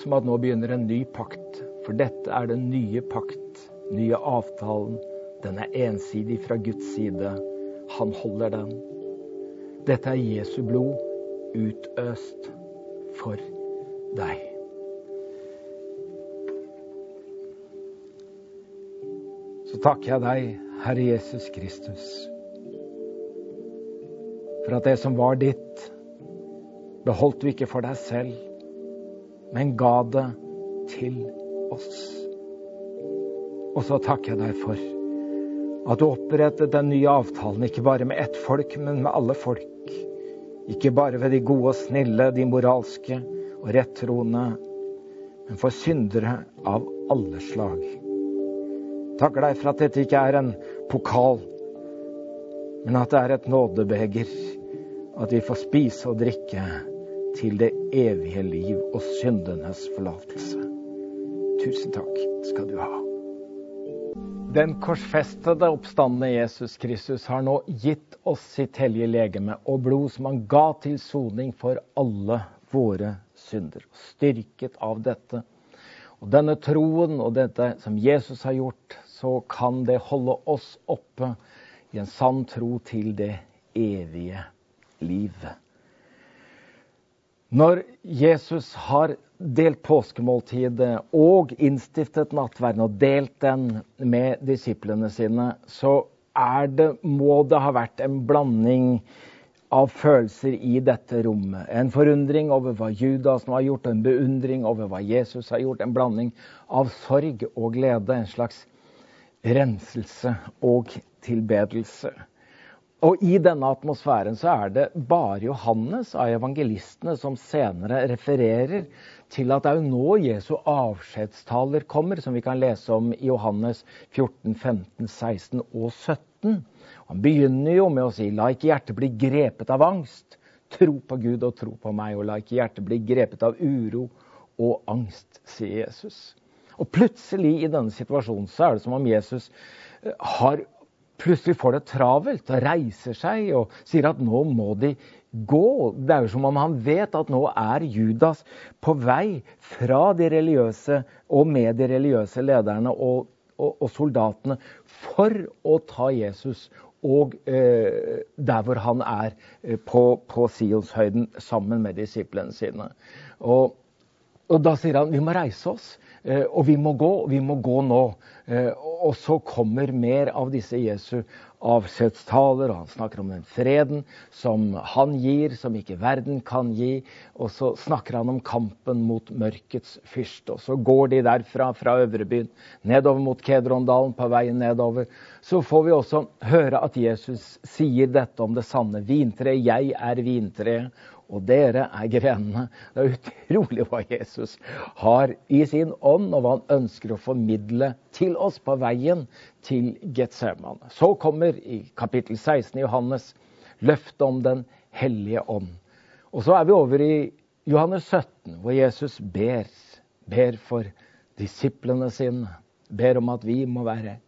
som at nå begynner en ny pakt. For dette er den nye pakt, nye avtalen. Den er ensidig fra Guds side. Han holder den. Dette er Jesu blod utøst for deg. så takker jeg deg, Herre Jesus Kristus, for at det som var ditt, beholdt du ikke for deg selv, men ga det til oss. Og så takker jeg deg for at du opprettet den nye avtalen, ikke bare med ett folk, men med alle folk. Ikke bare ved de gode og snille, de moralske og rettroende, men for syndere av alle slag. Takker deg for at dette ikke er en pokal, men at det er et nådebeger. At vi får spise og drikke til det evige liv og syndenes forlatelse. Tusen takk skal du ha. Den korsfestede, oppstandende Jesus Kristus har nå gitt oss sitt hellige legeme og blod som han ga til soning for alle våre synder. Styrket av dette og denne troen og dette som Jesus har gjort, så kan det holde oss oppe i en sann tro til det evige livet. Når Jesus har delt påskemåltidet og innstiftet nattverden og delt den med disiplene sine, så det, må det ha vært en blanding av følelser i dette rommet. En forundring over hva Judas nå har gjort, en beundring over hva Jesus har gjort. En blanding av sorg og glede. En slags renselse og tilbedelse. Og I denne atmosfæren så er det bare Johannes av evangelistene som senere refererer til at det er jo nå Jesu avskjedstaler kommer, som vi kan lese om i Johannes 14, 15, 16 og 17. Han begynner jo med å si la ikke hjertet bli grepet av angst. Tro på Gud og tro på meg, og la ikke hjertet bli grepet av uro og angst, sier Jesus. Og plutselig i denne situasjonen så er det som om Jesus eh, har plutselig får det travelt og reiser seg og sier at nå må de gå. Det er jo som om han vet at nå er Judas på vei fra de religiøse og med de religiøse lederne og, og, og soldatene for å ta Jesus og eh, der hvor han er eh, på, på Sionshøyden sammen med disiplene sine. Og, og da sier han vi må reise oss. Eh, og vi må gå, og vi må gå nå. Eh, og så kommer mer av disse Jesu avskjedstaler, og han snakker om den freden som han gir, som ikke verden kan gi. Og så snakker han om kampen mot mørkets fyrste. Og så går de derfra, fra Øvrebyen, nedover mot Kedrondalen, på veien nedover. Så får vi også høre at Jesus sier dette om det sanne vintreet. Jeg er vintreet, og dere er grenene. Det er utrolig hva Jesus har i sin ånd, og hva han ønsker å formidle til oss på veien til Getsemane. Så kommer i kapittel 16 i Johannes løftet om Den hellige ånd. Og så er vi over i Johannes 17, hvor Jesus ber, ber for disiplene sine. Ber om at vi må være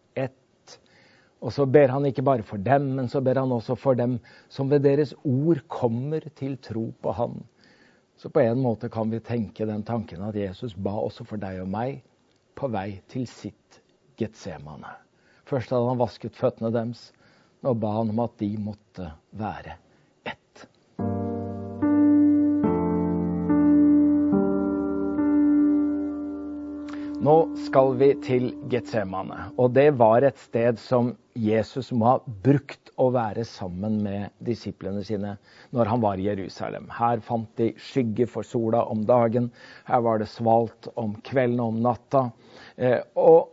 og så ber han ikke bare for dem, men så ber han også for dem som ved deres ord kommer til tro på Han. Så på en måte kan vi tenke den tanken at Jesus ba også for deg og meg på vei til sitt Getsemane. Først hadde han vasket føttene deres. Nå ba han om at de måtte være Nå skal vi til Getsemane. Og det var et sted som Jesus må ha brukt å være sammen med disiplene sine når han var i Jerusalem. Her fant de skygge for sola om dagen, her var det svalt om kvelden og om natta. Eh, og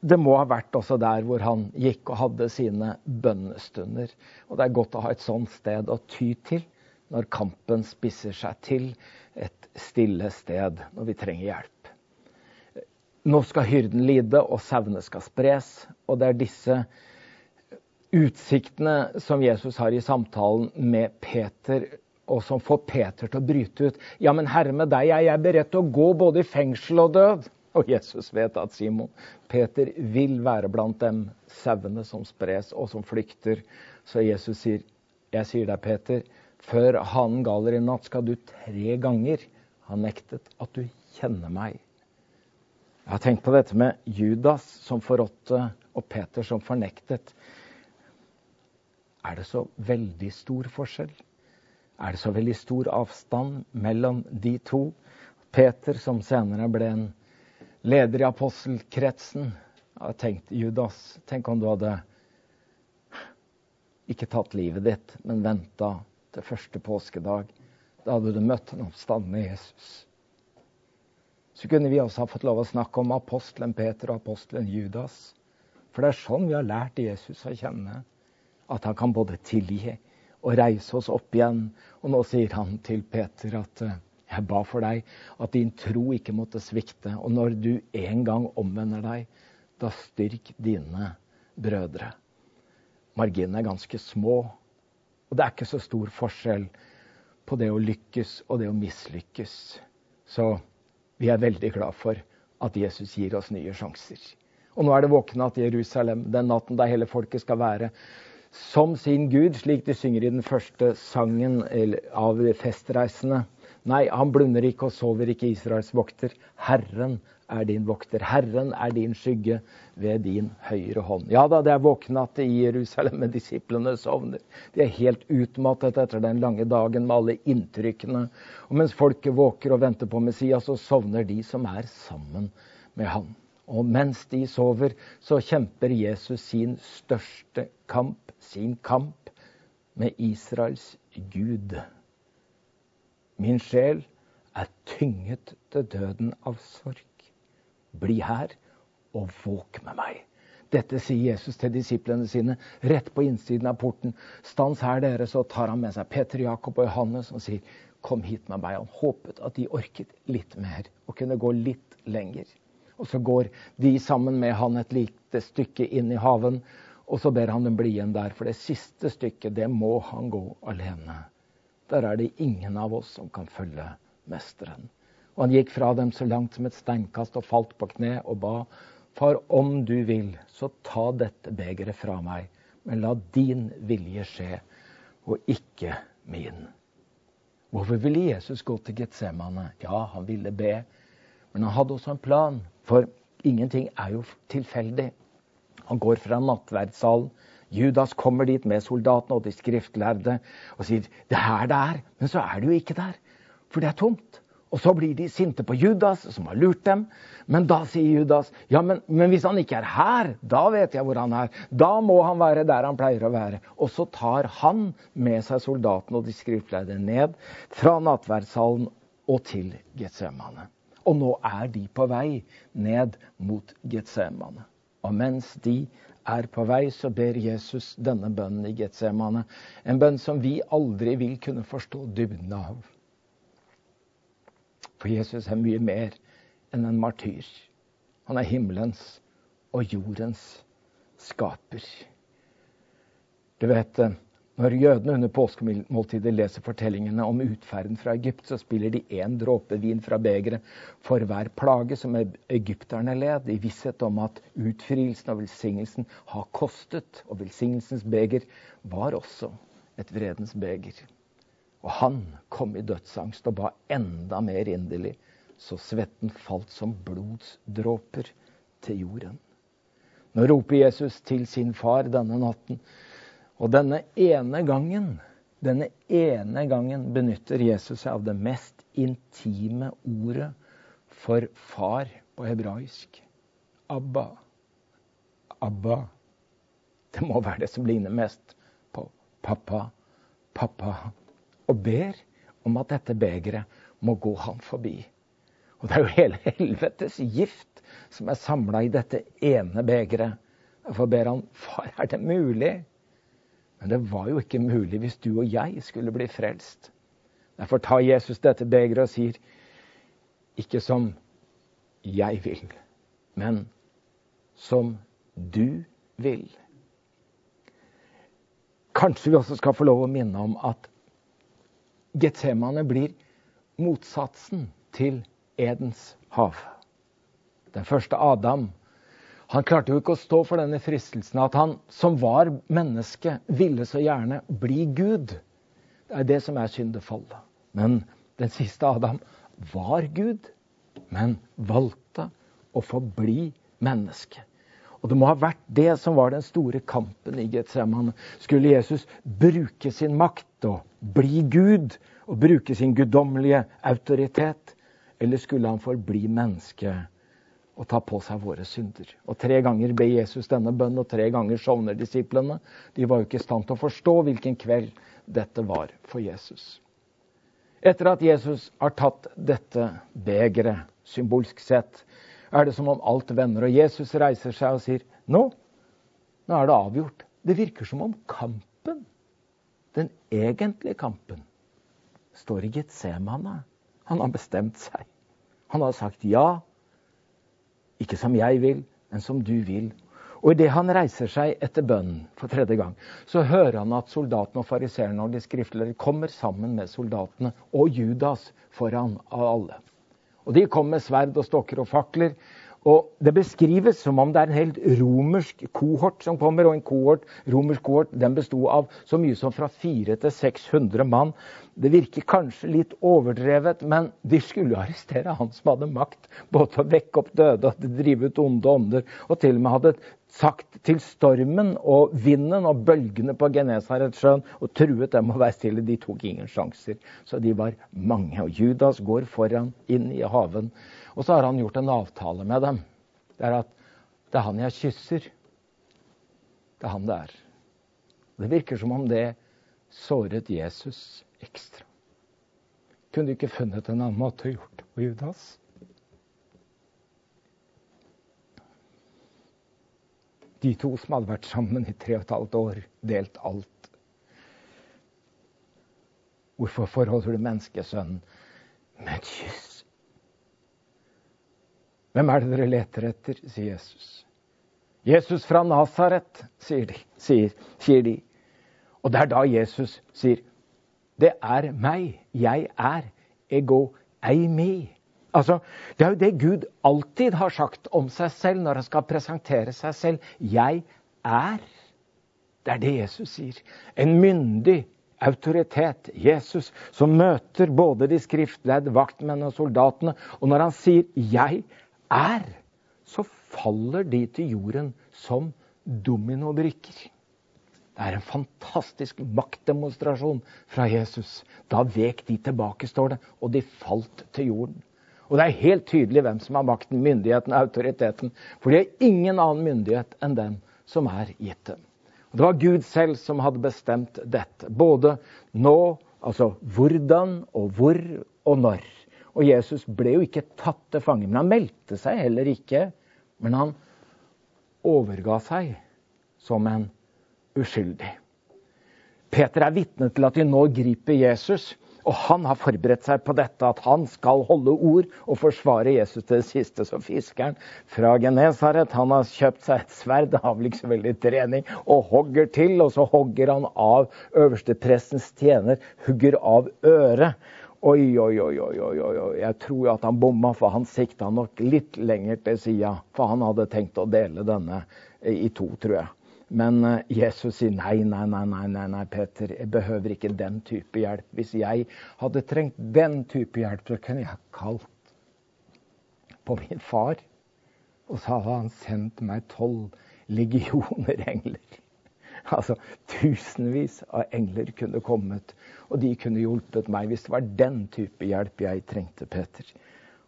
det må ha vært også der hvor han gikk og hadde sine bønnestunder. Og det er godt å ha et sånt sted å ty til når kampen spisser seg til. Et stille sted når vi trenger hjelp. Nå skal hyrden lide, og sauene skal spres. Og det er disse utsiktene som Jesus har i samtalen med Peter, og som får Peter til å bryte ut. Ja, men Herre, med deg jeg er beredt til å gå både i fengsel og død. Og Jesus vet at Simon Peter vil være blant dem sauene som spres og som flykter. Så Jesus sier, jeg sier deg, Peter, før hanen galer i natt, skal du tre ganger ha nektet at du kjenner meg. Jeg har tenkt på dette med Judas som forrådte og Peter som fornektet. Er det så veldig stor forskjell? Er det så veldig stor avstand mellom de to? Peter, som senere ble en leder i apostelkretsen, har tenkt Judas, tenk om du hadde ikke tatt livet ditt, men venta til første påskedag. Da hadde du møtt den oppstandende Jesus. Så kunne vi også ha fått lov å snakke om apostelen Peter og apostelen Judas. For det er sånn vi har lært Jesus å kjenne at han kan både tilgi og reise oss opp igjen. Og nå sier han til Peter at eh, jeg ba for deg at din tro ikke måtte svikte. Og når du en gang omvender deg, da styrk dine brødre. Marginene er ganske små, og det er ikke så stor forskjell på det å lykkes og det å mislykkes. Så vi er veldig glad for at Jesus gir oss nye sjanser. Og nå er det våknatt i Jerusalem, den natten da hele folket skal være som sin gud, slik de synger i den første sangen av festreisende. Nei, han blunder ikke og sover ikke Israels vokter. Herren er din vokter. Herren er din skygge ved din høyre hånd. Ja da, det er våknatt i Jerusalem, men disiplene sovner. De er helt utmattet etter den lange dagen med alle inntrykkene. Og mens folket våker og venter på Messias, så sovner de som er sammen med han. Og mens de sover, så kjemper Jesus sin største kamp, sin kamp med Israels Gud. Min sjel er tynget til døden av sorg. Bli her og våk med meg. Dette sier Jesus til disiplene sine rett på innsiden av porten. Stans her, dere, så tar han med seg Peter, Jakob og Johannes og sier, kom hit med meg. Han håpet at de orket litt mer og kunne gå litt lenger. Og så går de sammen med han et lite stykke inn i haven, og så ber han dem bli igjen der. For det siste stykket, det må han gå alene. Der er det ingen av oss som kan følge mesteren. Og han gikk fra dem så langt som et steinkast og falt på kne og ba. Far, om du vil, så ta dette begeret fra meg, men la din vilje skje, og ikke min Hvorfor ville Jesus gå til Getsemane? Ja, han ville be. Men han hadde også en plan. For ingenting er jo tilfeldig. Han går fra nattverdssalen. Judas kommer dit med soldatene og de skriftlærde og sier det er her det er. Men så er det jo ikke der, for det er tomt. Og så blir de sinte på Judas, som har lurt dem. Men da sier Judas ja, men, men, hvis han ikke er her, da vet jeg hvor han er. Da må han være der han pleier å være. Og så tar han med seg soldatene og de skriftlærde ned fra nattverdssalen og til Getsemane. Og nå er de på vei ned mot Getsemane. Og mens de er på vei, så ber Jesus denne bønnen i Getsemane. En bønn som vi aldri vil kunne forstå dybden av. For Jesus er mye mer enn en martyr. Han er himmelens og jordens skaper. Du vet, Når jødene under påskemåltidet leser fortellingene om utferden fra Egypt, så spiller de én dråpe vin fra begeret for hver plage som egypterne led, i visshet om at utfrielsen og velsignelsen har kostet. Og velsignelsens beger var også et vredens beger. Og han kom i dødsangst og ba enda mer inderlig, så svetten falt som blodsdråper til jorden. Nå roper Jesus til sin far denne natten. Og denne ene gangen, denne ene gangen benytter Jesus seg av det mest intime ordet for far på hebraisk. Abba. Abba. Det må være det som ligner mest på pappa, pappa og ber om at dette begeret må gå ham forbi. Og det er jo hele helvetes gift som er samla i dette ene begeret. Derfor ber han far, er det mulig? Men det var jo ikke mulig hvis du og jeg skulle bli frelst. Derfor tar Jesus dette begeret og sier, ikke som jeg vil, men som du vil. Kanskje vi også skal få lov å minne om at Getsemane blir motsatsen til Edens hav. Den første Adam han klarte jo ikke å stå for denne fristelsen at han som var menneske, ville så gjerne bli Gud. Det er det som er syndefallet. Men den siste Adam var Gud, men valgte å forbli menneske. Og det må ha vært det som var den store kampen i Getsemane. Skulle Jesus bruke sin makt og bli Gud og bruke sin guddommelige autoritet? Eller skulle han forbli menneske og ta på seg våre synder? Og Tre ganger ber Jesus denne bønnen, og tre ganger sovner disiplene. De var jo ikke i stand til å forstå hvilken kveld dette var for Jesus. Etter at Jesus har tatt dette begeret, symbolsk sett, er det som om alt vender. Og Jesus reiser seg og sier nå, nå er det avgjort. Det virker som om kampen, den egentlige kampen, står i Getsemane. Han har bestemt seg. Han har sagt ja. Ikke som jeg vil, men som du vil. Og idet han reiser seg etter bønnen for tredje gang, så hører han at soldatene og fariseerne og de skriftlige kommer sammen med soldatene og Judas foran av alle. Og De kommer med sverd og stokker og fakler. Og Det beskrives som om det er en helt romersk kohort som kommer. Og en kohort, romersk kohort den besto av så mye som fra 400 til 600 mann. Det virker kanskje litt overdrevet, men de skulle jo arrestere han som hadde makt både til å vekke opp døde og drive ut onde ånder, og til og med hadde sagt til stormen og vinden og bølgene på Genesaretsjøen og truet dem å være stille. De tok ingen sjanser. Så de var mange. Og Judas går foran inn i haven. Og så har han gjort en avtale med dem. Det er at det er han jeg kysser. Det er han det er. Det virker som om det såret Jesus ekstra. Kunne du ikke funnet en annen måte å gjøre det på, Judas? De to som hadde vært sammen i tre og et halvt år, delt alt. Hvorfor forholder du menneskesønnen med et kyss? Hvem er det dere leter etter, sier Jesus. Jesus fra Nasaret, sier, de, sier, sier de. Og det er da Jesus sier, det er meg, jeg er, ego eimi. Altså, Det er jo det Gud alltid har sagt om seg selv når han skal presentere seg selv. 'Jeg er'. Det er det Jesus sier. En myndig autoritet, Jesus, som møter både de skriftlærde, vaktmenn og soldatene. Og når han sier 'jeg er', så faller de til jorden som dominobrikker. Det er en fantastisk maktdemonstrasjon fra Jesus. Da vek de tilbake, står det, og de falt til jorden. Og det er helt tydelig hvem som har makten, myndigheten, autoriteten. For de har ingen annen myndighet enn den som er gitt dem. Og det var Gud selv som hadde bestemt dette. Både nå, altså hvordan og hvor og når. Og Jesus ble jo ikke tatt til fange, men han meldte seg heller ikke. Men han overga seg som en uskyldig. Peter er vitne til at de nå griper Jesus. Og han har forberedt seg på dette, at han skal holde ord og forsvare Jesus til det siste. Så fiskeren fra Genesaret han har kjøpt seg et sverd, har vel ikke så veldig trening, og hogger til. Og så hogger han av øversteprestens tjener, hugger av øret. Oi, oi, oi, oi, oi, oi. Jeg tror at han bomma, for han sikta nok litt lenger til sida. For han hadde tenkt å dele denne i to, tror jeg. Men eh, Jesus sier nei, nei, nei, nei, nei, nei, Peter, jeg behøver ikke den type hjelp. Hvis jeg hadde trengt den type hjelp, så kunne jeg kalt på min far. Og så hadde han sendt meg tolv legioner engler. Altså tusenvis av engler kunne kommet, og de kunne hjulpet meg hvis det var den type hjelp jeg trengte, Peter.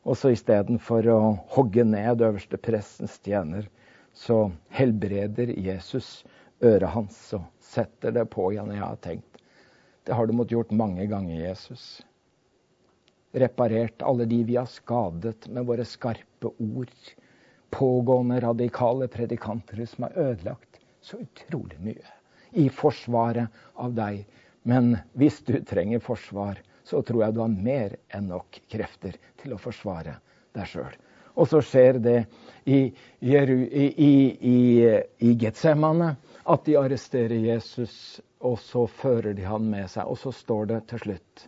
Og så istedenfor å hogge ned øverste prestens tjener, så helbreder Jesus øret hans og setter det på igjen. Jeg har tenkt det har du måttet gjort mange ganger, Jesus. Reparert alle de vi har skadet med våre skarpe ord. Pågående radikale predikanter som har ødelagt så utrolig mye i forsvaret av deg. Men hvis du trenger forsvar, så tror jeg du har mer enn nok krefter til å forsvare deg sjøl. Og så skjer det i, i, i, i Getsemane at de arresterer Jesus, og så fører de han med seg. Og så står det til slutt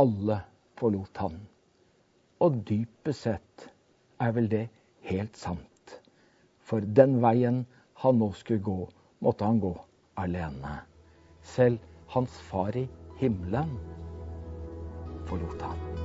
alle forlot han. Og dypest sett er vel det helt sant. For den veien han nå skulle gå, måtte han gå alene. Selv hans far i himmelen forlot han.